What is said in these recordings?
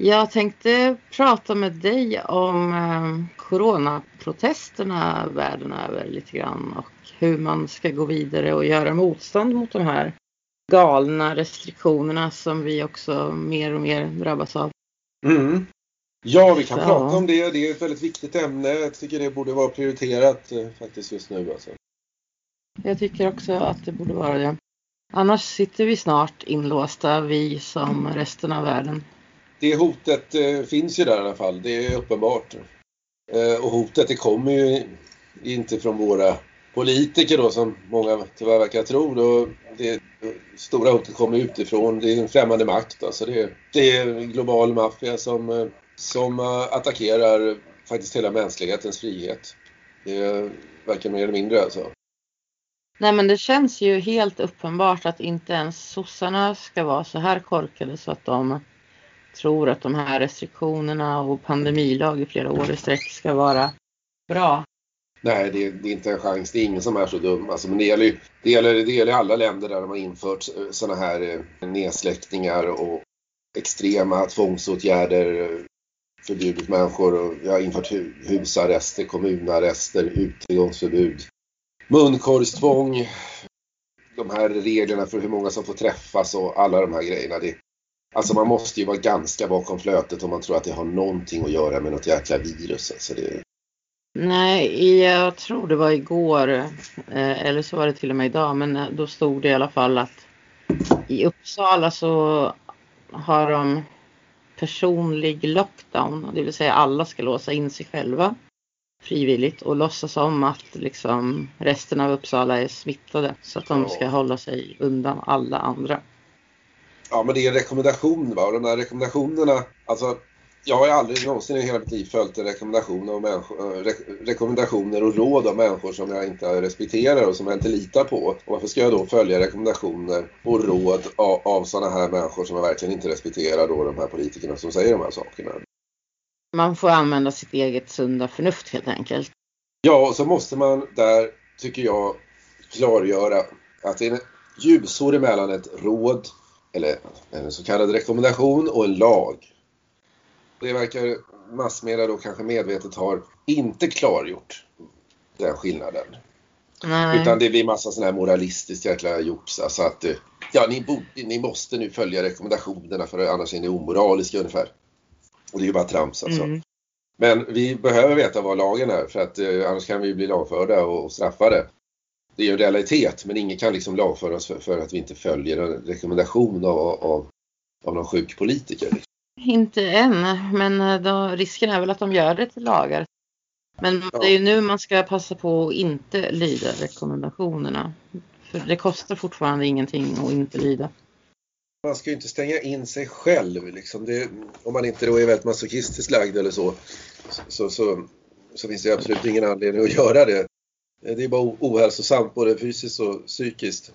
Jag tänkte prata med dig om eh, coronaprotesterna världen över lite grann och hur man ska gå vidare och göra motstånd mot de här galna restriktionerna som vi också mer och mer drabbas av. Mm. Ja, vi kan ja. prata om det. Det är ett väldigt viktigt ämne. Jag tycker det borde vara prioriterat eh, faktiskt just nu. Alltså. Jag tycker också att det borde vara det. Annars sitter vi snart inlåsta, vi som resten av världen. Det hotet eh, finns ju där i alla fall, det är uppenbart. Eh, och hotet det kommer ju inte från våra politiker då som många tyvärr verkar tro. Då. Det stora hotet kommer utifrån, det är en främmande makt. Alltså det, det är en global maffia som, eh, som attackerar faktiskt hela mänsklighetens frihet. Det verkar mer eller mindre alltså. Nej men det känns ju helt uppenbart att inte ens sossarna ska vara så här korkade så att de tror att de här restriktionerna och pandemilag i flera år i sträck ska vara bra. Nej, det, det, är inte en chans. Det är ingen som är så dum. Alltså, men det gäller ju det gäller, det gäller alla länder där de har infört eh, sådana här eh, nedsläckningar och extrema tvångsåtgärder, eh, förbjudit människor och ja, infört infört husarrester, kommunarrester, utegångsförbud, munkorgstvång, de här reglerna för hur många som får träffas och alla de här grejerna. Det, Alltså man måste ju vara ganska bakom flötet om man tror att det har någonting att göra med något jäkla virus. Alltså det... Nej, jag tror det var igår, eh, eller så var det till och med idag, men eh, då stod det i alla fall att i Uppsala så har de personlig lockdown, det vill säga alla ska låsa in sig själva frivilligt och låtsas om att liksom resten av Uppsala är smittade så att de ska hålla sig undan alla andra ja men det är en rekommendation va och de här rekommendationerna, alltså jag har ju aldrig någonsin i hela mitt liv följt en rekommendation av människor, eh, re, rekommendationer och råd av människor som jag inte respekterar och som jag inte litar på. Och varför ska jag då följa rekommendationer och råd av, av sådana här människor som jag verkligen inte respekterar då, de här politikerna som säger de här sakerna? Man får använda sitt eget sunda förnuft helt enkelt. Ja, och så måste man där, tycker jag, klargöra att det är en ljusår emellan ett råd eller en så kallad rekommendation och en lag. Det verkar massmedia då kanske medvetet har inte klargjort den skillnaden. Nej. Utan det blir massa sån här moralistiskt jäkla jox. Alltså att ja, ni, borde, ni måste nu följa rekommendationerna för annars är ni omoraliska ungefär. Och det är ju bara trams alltså. Mm. Men vi behöver veta vad lagen är för att eh, annars kan vi bli lagförda och straffade det är ju en realitet men ingen kan liksom lagföras för, för, att vi inte följer en rekommendation av, av, av någon sjuk politiker. Inte än, men eh, då, risken är väl att de gör det till lagar. Men ja. det är ju nu man ska passa på att inte lyda rekommendationerna. För det kostar fortfarande ingenting att inte lyda. Man ska ju inte stänga in sig själv liksom. Det, om man inte då är väldigt masochistiskt lagd eller så, så, så, så finns det absolut ingen anledning att göra det. Eh, det är bara ohälsosamt både fysiskt och psykiskt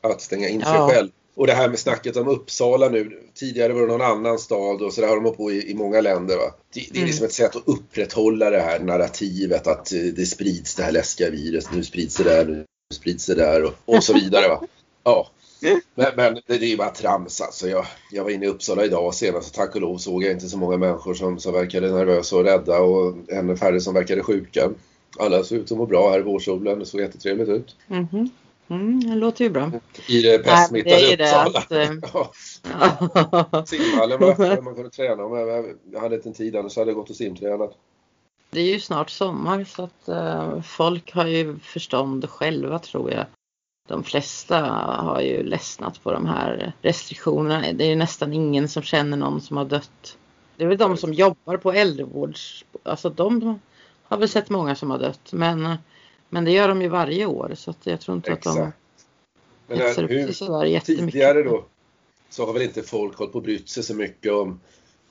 att stänga in sig ja. själv. Och det här med snacket om Uppsala nu. Tidigare var det någon annan stad och så där har de hållit på i, i många länder. Va? Det, det är mm. liksom ett sätt att upprätthålla det här narrativet att eh, det sprids det här läskiga viruset. Nu sprids det där, nu sprids det där och, och så vidare. Va? Ja. Men, men det, det är ju bara trams alltså. Jag, jag var inne i Uppsala idag senast och tack och lov såg jag inte så många människor som, som verkade nervösa och rädda och ännu färre som verkade sjuka alla såg ut att må bra här i vårsolen. Det såg jättetrevligt ut. Mm -hmm. Mm, det låter ju bra. I det pestsmittade Uppsala. Att, äh... Simhallen var öppen, man kunde träna. jag hade inte en tid annars hade jag gått och simtränat. Det är ju snart sommar så att uh, folk har ju förstånd själva tror jag. De flesta har ju ledsnat på de här restriktionerna. Det är ju nästan ingen som känner någon som har dött. Det är väl de som jobbar på äldrevårds... Alltså de har väl sett många som har dött. Men, men det gör de ju varje år så att jag tror inte Exakt. att de hetsar upp sig sådär jättemycket. Tidigare då så har väl inte folk hållit på och brytt sig så mycket om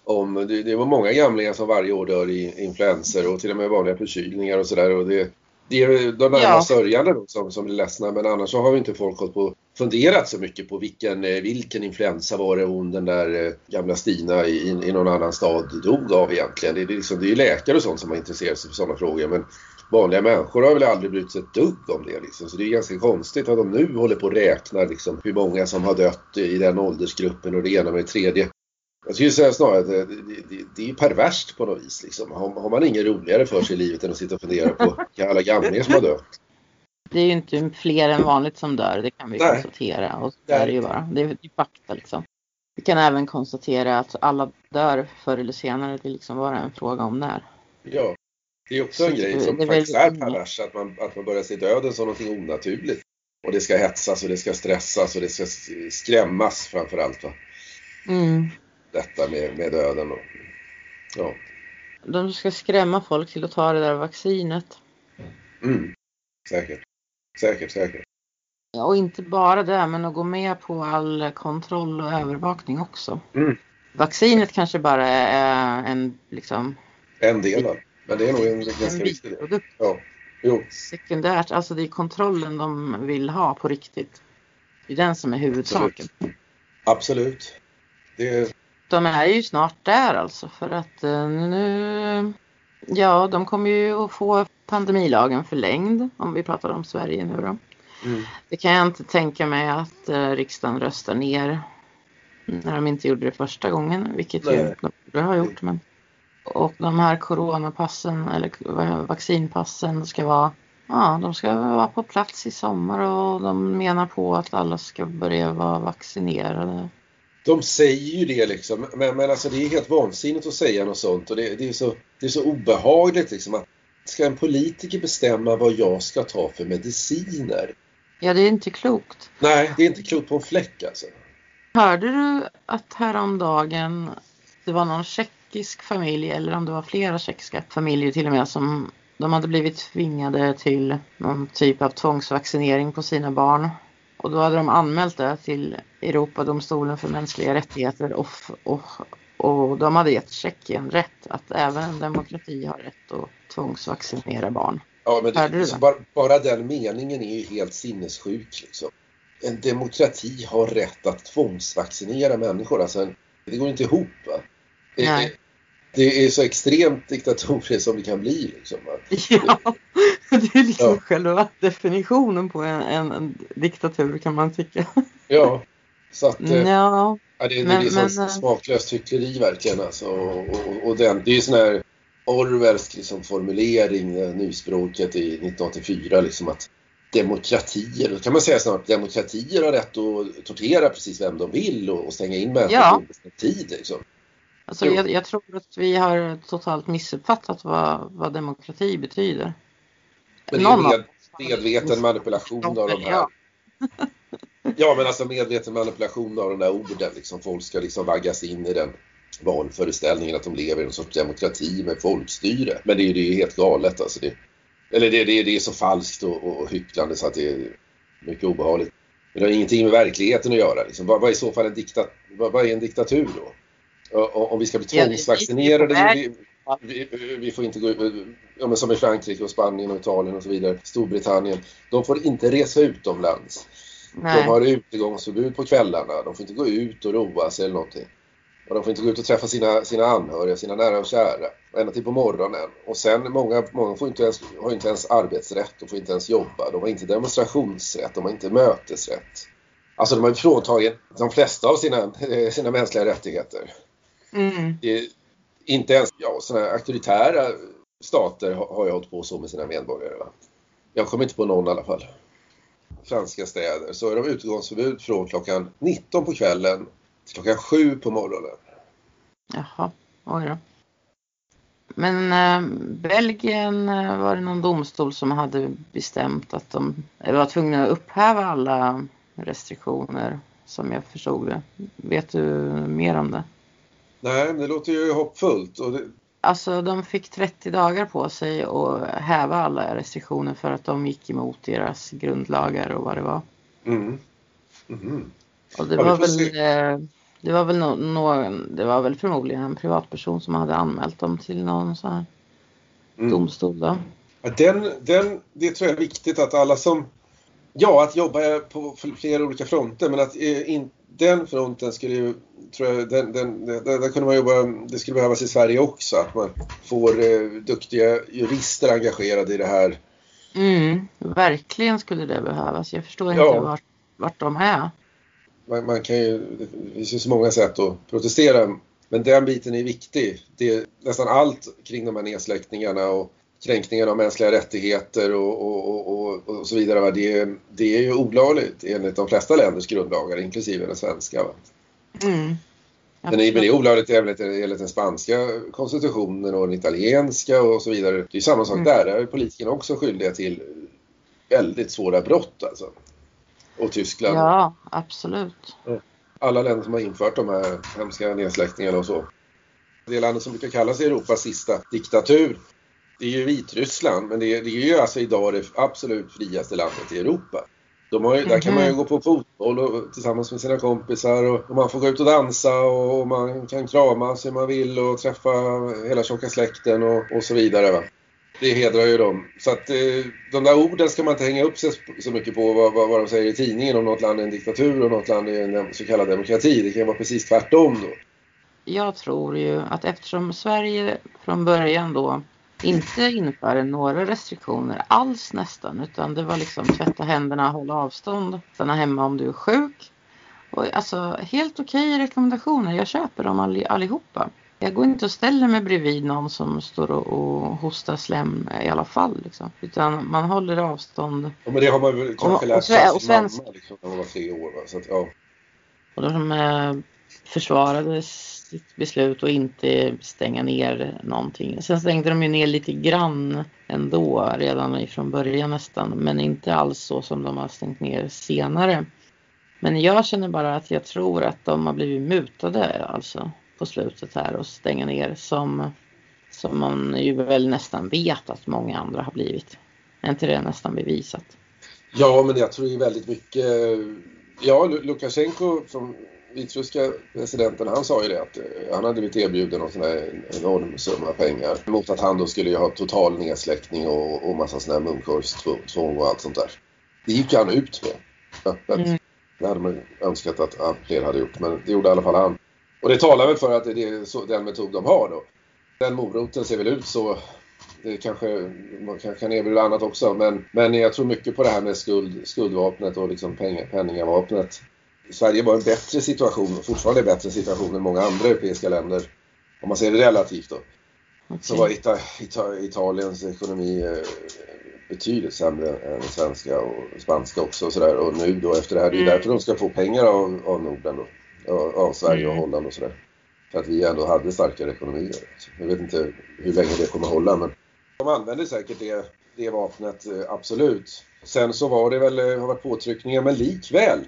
om, det, det var många gamlingar som varje år dör i influenser och till och med vanliga förkylningar och sådär. Och det, det är de närmast ja. sörjande då som, som blir ledsna men annars så har ju inte folk hållit på funderat så mycket på vilken, eh, vilken influensa var det hon den där eh, gamla Stina i, i någon annan stad dog av egentligen. Det är, liksom, det är ju läkare och sånt som har intresserat sig för sådana frågor men vanliga människor har väl aldrig brytt sig ett dugg om det liksom. Så det är ganska konstigt att de nu håller på och räknar liksom hur många som har dött i den åldersgruppen och det ena med det tredje. Jag skulle säga snarare att det, det, det är perverst på något vis. Liksom. Har, har, man inget roligare för sig i livet än att sitta och fundera på alla gamlingar som har dött? Det är ju inte fler än vanligt som dör, det kan vi Nej. konstatera. Och så är det ju bara. Det är fakta liksom. Vi kan även konstatera att alla dör förr eller senare. Det är liksom bara en fråga om när. Ja, det är också en så grej som är faktiskt är pervers. Att man, att man börjar se döden som någonting onaturligt. Och det ska hetsas och det ska stressas och det ska skrämmas framförallt. Va? Mm. Detta med, med döden. Och, ja. De ska skrämma folk till att ta det där vaccinet. Mm. Säkert. Säkert, säkert. Och inte bara det, men att gå med på all kontroll och övervakning också. Mm. Vaccinet kanske bara är en liksom... En del av men det är nog en ganska viktig del. Ja. Jo. Sekundärt, alltså det är kontrollen de vill ha på riktigt. Det är den som är huvudsaken. Absolut. Absolut. Det... De är ju snart där alltså för att uh, nu... Ja, de kommer ju att få pandemilagen förlängd om vi pratar om Sverige nu då. Mm. Det kan jag inte tänka mig att uh, riksdagen röstar ner när de inte gjorde det första gången, vilket Nej. ju de borde ha gjort. Men... Och de här coronapassen eller vaccinpassen ska vara Ja, de ska vara på plats i sommar och de menar på att alla ska börja vara vaccinerade. De säger ju det liksom, men, men alltså det är helt vansinnigt att säga något sånt och det, det är, så, det är så obehagligt liksom att ska en politiker bestämma vad jag ska ta för mediciner? Ja, det är inte klokt. Nej, det är inte klokt på en fläck alltså. Hörde du att häromdagen det var någon tjeckisk familj eller om det var flera tjeckiska familjer till och med som de hade blivit tvingade till någon typ av tvångsvaccinering på sina barn. Och då hade de anmält det till Europadomstolen för mänskliga rättigheter och, och, och de hade gett Tjeckien rätt att även en demokrati har rätt att tvångsvaccinera barn. Ja, men det, det? Bara, bara, den meningen är ju helt sinnessjuk. Liksom. En demokrati har rätt att tvångsvaccinera människor. Alltså, det går inte ihop. Va? Nej. Det är så extremt diktatoriskt som det kan bli. Liksom. Ja, det är liksom ja. själva definitionen på en, en, en, diktatur kan man tycka. Ja, så att eh, ja, ja, det, men, det är så men, eh, smaklöst hyckleri verkligen. Alltså. Och, och, och den, det är ju sån här Orwellsk liksom, formulering, nyspråket i 1984, liksom att demokratier, då kan man säga snart demokratier har rätt att tortera precis vem de vill och, och stänga in människor ja. på tid. Liksom. Alltså jag, jag, tror att vi har totalt missuppfattat vad, vad demokrati betyder. Men det är med, medveten manipulation av de här. Ja. ja men alltså medveten manipulation av de där orden. Liksom, folk ska liksom vaggas in i den vanföreställningen att de lever i en sorts demokrati med folkstyre. Men det är ju helt galet alltså. Det, eller det, det, det är så falskt och, och hycklande så att det är mycket obehagligt. Det har ingenting med verkligheten att göra. Liksom. Vad, vad är i så fall en, dikta, vad, vad är en diktatur då? om vi ska bli tvångsvaccinerade, vi, vi, vi, får inte gå ja, men som i Frankrike och Spanien och Italien och så vidare, Storbritannien, de får inte resa utomlands. Nej. De har utegångsförbud på kvällarna, de får inte gå ut och roa sig eller någonting. Och de får inte gå ut och träffa sina, sina anhöriga, sina nära och kära, ända till på morgonen. Och sen, många, många får inte ens, har inte ens arbetsrätt, de får inte ens jobba, de har inte demonstrationsrätt, de har inte mötesrätt. Alltså de har fråntagit de flesta av sina, sina mänskliga rättigheter. Mm inte ens ja, sådana auktoritära stater har, ju hållit på så med sina medborgare. Va? Jag kommer inte på någon i alla fall. Franska städer så är de utgångsförbud från klockan 19 på kvällen till klockan 7 på morgonen. Jaha, oj då. Men äh, Belgien eh, var det någon domstol som hade bestämt att de eh, var tvungna att upphäva alla restriktioner som jag förstod det. Vet du mer om det? Nej, det låter ju hoppfullt. Och det... Alltså de fick 30 dagar på sig att häva alla restriktioner för att de gick emot deras grundlagar och vad det var. Mm. Mm. Och det, ja, var väl, eh, det var väl no, det var väl förmodligen en privatperson som hade anmält dem till någon sån här mm. domstol då. Ja, den, den, det tror jag är viktigt att alla som Ja, att jobba på flera olika fronter men att eh, in, den fronten skulle ju, tror jag, den, den, där, där kunde man jobba, det skulle behövas i Sverige också, att man får eh, duktiga jurister engagerade i det här. Mm, verkligen skulle det behövas. Jag förstår inte ja. vart, vart de är. Man, man, kan ju, det finns ju så många sätt att protestera Men den biten är viktig. Det, nästan allt kring de här nedsläckningarna och kränkningarna av mänskliga rättigheter och, och, och, och så vidare. Det, det, är ju olagligt enligt de flesta länders grundlagar, inklusive den svenska. Mm. Men det är olagligt även enligt den spanska konstitutionen och den italienska och så vidare. Det är samma sak mm. där. Där är politikerna också skyldiga till väldigt svåra brott alltså. Och Tyskland. Ja, absolut. Alla länder som har infört de här hemska nedsläckningarna och så. Det landet som brukar kallas Europas sista diktatur det är ju Vitryssland, men det är, det är ju alltså idag det absolut friaste landet i Europa. De har ju, mm -hmm. Där kan man ju mhm. gå på fotboll och, tillsammans med sina kompisar och, och, man får gå ut och dansa och, och man kan kramas hur man vill och träffa hela tjocka släkten och, och så vidare. Va? Det hedrar ju dem. Så att eh, de där orden ska man inte hänga upp sig så mycket på vad, vad, vad de säger i tidningen om något land är en diktatur och något land är en så kallad demokrati. Det kan vara precis tvärtom då. Jag tror ju att eftersom Sverige från början då inte införa några restriktioner alls nästan utan det var liksom tvätta händerna, hålla avstånd, stanna hemma om du är sjuk. Och alltså helt okej rekommendationer, jag köper dem all, allihopa. Jag går inte och ställer mig bredvid någon som står och, och hostar slem i alla fall. Liksom. Utan man håller avstånd. Ja, men det har man väl kanske lärt sig av sin mamma liksom, när man var tre år. Va? Så att, ja. Och de eh, försvarades sitt beslut att inte stänga ner någonting. Sen stängde de ju ner lite grann ändå redan ifrån början nästan men inte alls så som de har stängt ner senare. Men jag känner bara att jag tror att de har blivit mutade alltså på slutet här och stänga ner som, som man ju väl nästan vet att många andra har blivit. Är inte det nästan bevisat? Ja, men jag tror ju väldigt mycket Ja, Lukasjenko från vitryska presidenten han sa ju det att eh, han hade blivit erbjuden en sån här enorm summa pengar mot att han då skulle ha total nedsläckning och, och massa sådana här munkorgstvång och allt sånt där. Det gick han ut med öppet. Mm. Det hade man önskat att, att fler hade gjort men det gjorde i alla fall han. Och det talar väl för att det är den metod de har då. Den moroten ser väl ut så det kanske, man kan, kan erbjuda annat också men, men jag tror mycket på det här med skuld, skuldvapnet och liksom pengar, penningavapnet. Sverige var en bättre situation, fortfarande en bättre situation än många andra europeiska länder. Om man ser det relativt då. Okay. Så var Ita Ita Italiens ekonomi eh, betydligt sämre än svenska och spanska också och sådär. Och nu då efter det här, det är mm. därför de ska få pengar av, av Norden då. Av, av Sverige och mm. Holland och sådär. För att vi ändå hade starkare ekonomier. Jag vet inte hur länge det kommer hålla men de använder säkert det, det vapnet, eh, absolut. Sen så var det väl, eh, har varit påtryckningar, men likväl.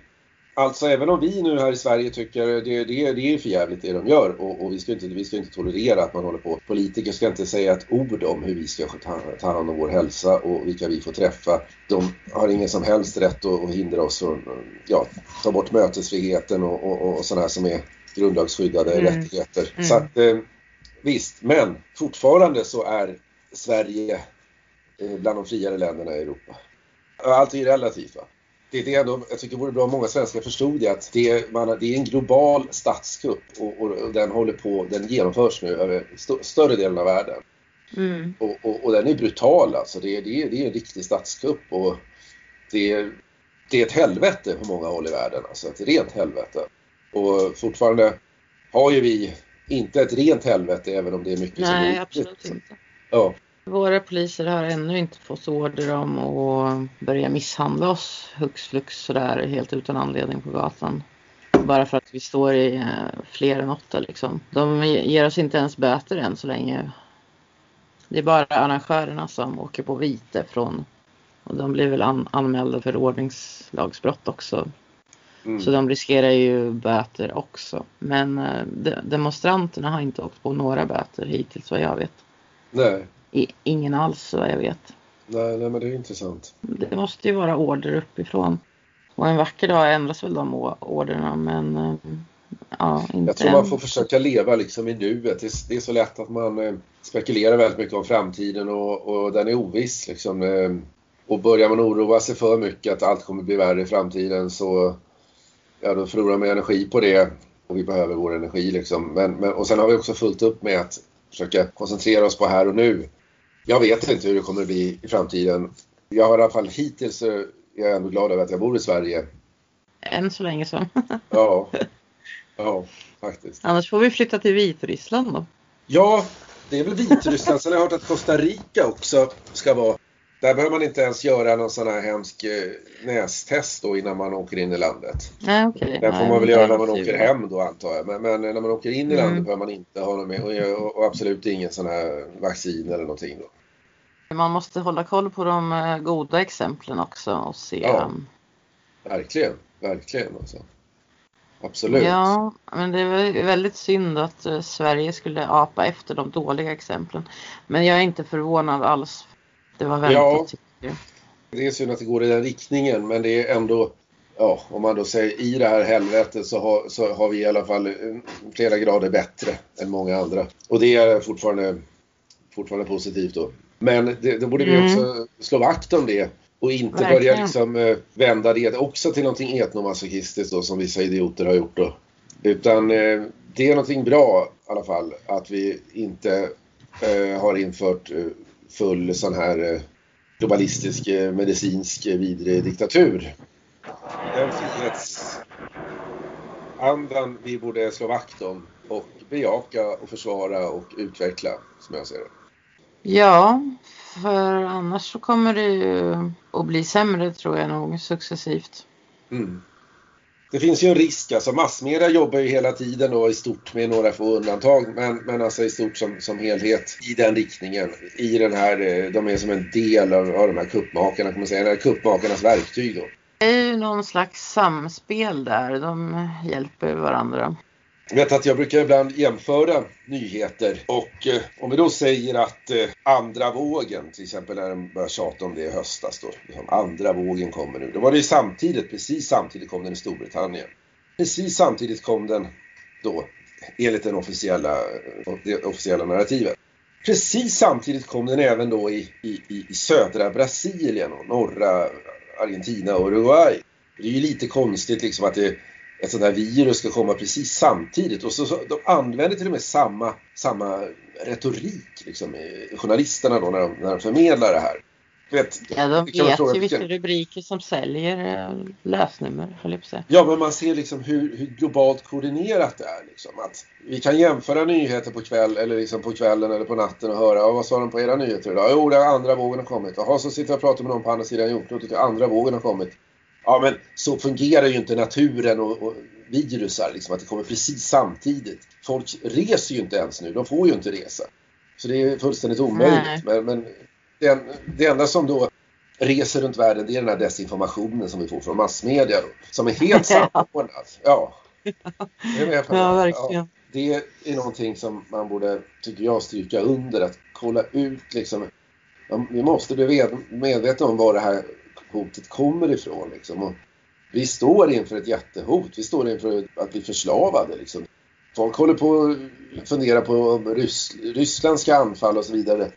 Alltså även om vi nu här i Sverige tycker det, det, det är för jävligt det de gör och, och, vi, ska inte, vi ska inte tolerera att man håller på. Politiker ska inte säga ett ord om hur vi ska ta, ta hand om vår hälsa och vilka vi får träffa. De har ingen som helst rätt att, att hindra oss från, ja, ta bort mötesfriheten och, och, och sådana här som är grundlagsskyddade mm. rättigheter. Mm. Så att, eh, visst, men fortfarande så är Sverige eh, bland de friare länderna i Europa. Allt är relativt. Va? Det är det ändå, jag tycker det vore bra om många svenskar förstod det att det, man, det är en global statskupp och, och, den håller på, den genomförs nu över st större delen av världen. Mm. Och, och, och, den är brutal alltså, det är, det, är, det är en riktig statskupp och det är, det är ett helvete på många håll i världen, alltså ett rent helvete. Och fortfarande har ju vi inte ett rent helvete även om det är mycket Nej, som är absolut inte. Ja. Våra poliser har ännu inte fått order om att börja misshandla oss hux flux sådär helt utan anledning på gatan. Bara för att vi står i eh, fler än åtta liksom. De ger oss inte ens böter än så länge. Det är bara arrangörerna som åker på vite från och de blir väl an anmälda för ordningslagsbrott också. Mm. Så de riskerar ju böter också. Men eh, de demonstranterna har inte åkt på några böter hittills vad jag vet. Nej. Ingen alls vad jag vet. Nej, nej, men det är intressant. Det måste ju vara order uppifrån. Och en vacker dag ändras väl de orderna men eh, ja, inte Jag tror man får försöka leva liksom i nuet. Det, det är så lätt att man eh, spekulerar väldigt mycket om framtiden och, och den är oviss liksom. Eh, och börjar man oroa sig för mycket att allt kommer bli värre i framtiden så ja, då förlorar man energi på det och vi behöver vår energi liksom. Men, men, och sen har vi också fullt upp med att försöka koncentrera oss på här och nu. Jag vet inte hur det kommer att bli i framtiden. Jag har i alla fall hittills, jag är ändå glad över att jag bor i Sverige. Än så länge så. ja. Ja, faktiskt. Annars får vi flytta till Vitryssland då. Ja, det är väl Vitryssland. Sen har jag hört att Costa Rica också ska vara där behöver man inte ens göra någon sån här hemsk eh, nästest då innan man åker in i landet. Nej, okay. Den får man väl göra är när man åker hem då antar jag. Men, men när man åker in i Mm. landet behöver man inte ha något med och, och absolut ingen sån här vaccin eller någonting då. Man måste hålla koll på de eh, goda exemplen också och se. Ja. Verkligen, verkligen alltså. Absolut. Ja, men det är väl väldigt synd att eh, Sverige skulle apa efter de dåliga exemplen. Men jag är inte förvånad alls. Det var väntat Ja. Det är synd att det går i den riktningen men det är ändå, ja om man då säger i det här helvetet så har, så har vi i alla fall eh, flera grader bättre än många andra. Och det är fortfarande, fortfarande positivt då. Men det, då borde vi Mm. också slå vakt om det och inte Verkligen. börja liksom eh, vända det också till någonting etnomasochistiskt då som vissa idioter har gjort då. Utan eh, det är någonting bra i alla fall att vi inte eh, har infört full sån här globalistisk medicinsk vidrig diktatur. Den frihetsandan vi borde slå vakt om och bejaka och försvara och utveckla som jag ser det. Ja, för annars så kommer det ju att bli sämre tror jag nog successivt. Mm. Det finns ju en risk, alltså massmedia jobbar ju hela tiden och i stort med några få undantag men, men alltså i stort som, som helhet i den riktningen. I den här, eh, de är som en del av, av de här kuppmakarna kan man säga, här kuppmakarnas verktyg då. Det är ju någon slags samspel där, de hjälper varandra. Jag vet att jag brukar ibland jämföra nyheter och eh, om vi då säger att eh, andra vågen, till exempel när de började tjata om det i höstas då, liksom, andra vågen kommer nu. Då var det ju samtidigt, precis samtidigt kom den i Storbritannien. Precis samtidigt kom den då, enligt den officiella, eh, det officiella narrativet. Precis samtidigt kom den även då i, i i södra Brasilien och norra Argentina och Uruguay. Det är ju lite konstigt liksom att det ett sånt här virus ska komma precis samtidigt och så, så de använder till och med samma, samma retorik, liksom, journalisterna då när de, när de förmedlar det här. Vet, Ja, de det vet ju vilka rubriker som säljer eh, lösnummer, höll jag på att säga. Ja, men man ser liksom hur, hur globalt koordinerat det är. Liksom. Att vi kan jämföra nyheter på, kväll, eller liksom på kvällen eller på natten och höra vad sa de på era nyheter idag? Jo, den andra vågen har kommit. Jaha, så sitter jag och pratar med någon på andra sidan jordklotet och andra vågen har kommit. Ja, men så fungerar ju inte naturen och, och virusar, liksom, att det kommer precis samtidigt. Folk reser ju inte ens nu, de får ju inte resa. Så det är fullständigt omöjligt. Men, men det, det enda som då reser runt världen det är den här desinformationen som vi får från massmedia då, som är helt samordnad. Ja. Det. Ja, verkligen. det är någonting som man borde, tycker jag, stryka under att kolla ut liksom. Ja, Vi måste bli medvetna om var det här hotet kommer ifrån liksom. Och vi står inför ett jättehot. Vi står inför att bli förslavade liksom. Folk håller på att fundera på om Ryss, Ryssland ska anfalla och så vidare.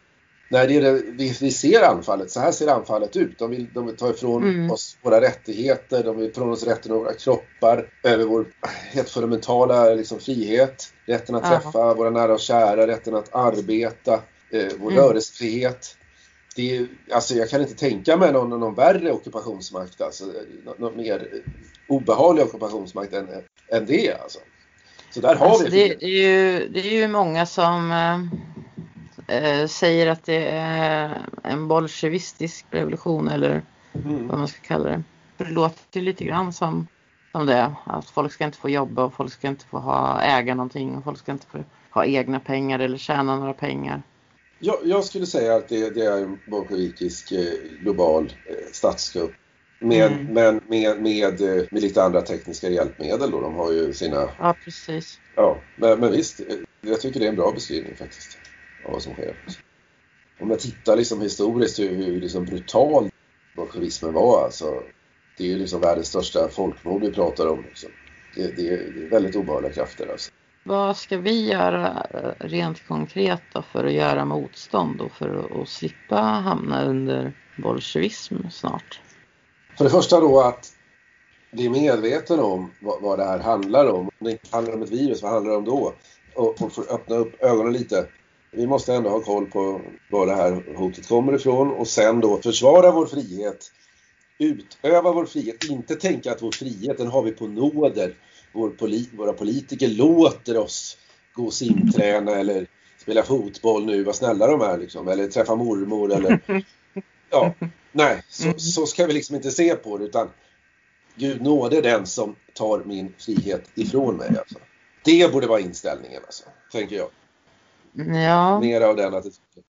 När det det, vi, vi ser anfallet, så här ser anfallet ut. De vill, de vill ta ifrån Mm. oss våra rättigheter, de vill ifrån oss rätten över våra kroppar, över vår helt fundamentala liksom, frihet, rätten att Ja. träffa våra nära och kära, rätten att arbeta, eh, vår Mm. rörelsefrihet. Det är, alltså jag kan inte tänka mig någon, någon värre ockupationsmakt, alltså, någon, mer eh, obehaglig ockupationsmakt än, än det. Alltså. Så där har Alltså, vi det, är ju, det är ju många som eh, säger att det är en bolsjevistisk revolution eller Mm. vad man ska kalla det. Det låter ju lite grann som, som det. Att folk ska inte få jobba och folk ska inte få ha, äga någonting och folk ska inte få ha egna pengar eller tjäna några pengar. Jag, jag skulle säga att det, det är en bolsjevikisk eh, global eh, statskupp. Med, Mm. Men med, med, eh, med lite andra tekniska hjälpmedel då. De har ju sina, Ja, precis. ja, men, men visst. Jag tycker det är en bra beskrivning faktiskt. Av vad som sker. Om jag tittar liksom historiskt hur, hur liksom brutal bolsjevismen var alltså. Det är ju liksom världens största folkmord vi pratar om. Liksom. Det, det är väldigt obehagliga krafter alltså. Vad ska vi göra rent konkret då för att göra motstånd och för att, slippa hamna under bolsjevism snart? För det första då att bli medveten om vad, vad det här handlar om. Om det inte handlar om ett virus, vad handlar det om då? Och, och att öppna upp ögonen lite. Vi måste ändå ha koll på var det här hotet kommer ifrån och sen då försvara vår frihet. Utöva vår frihet, inte tänka att vår frihet den har vi på nåder vår polit, våra politiker låter oss gå och simträna eller spela fotboll nu, vad snälla de är liksom, eller träffa mormor eller ja, nej, så, så ska vi liksom inte se på det utan Gud nåde den som tar min frihet ifrån mig alltså. Det borde vara inställningen alltså, tänker jag. Ja. Mer av den attityden.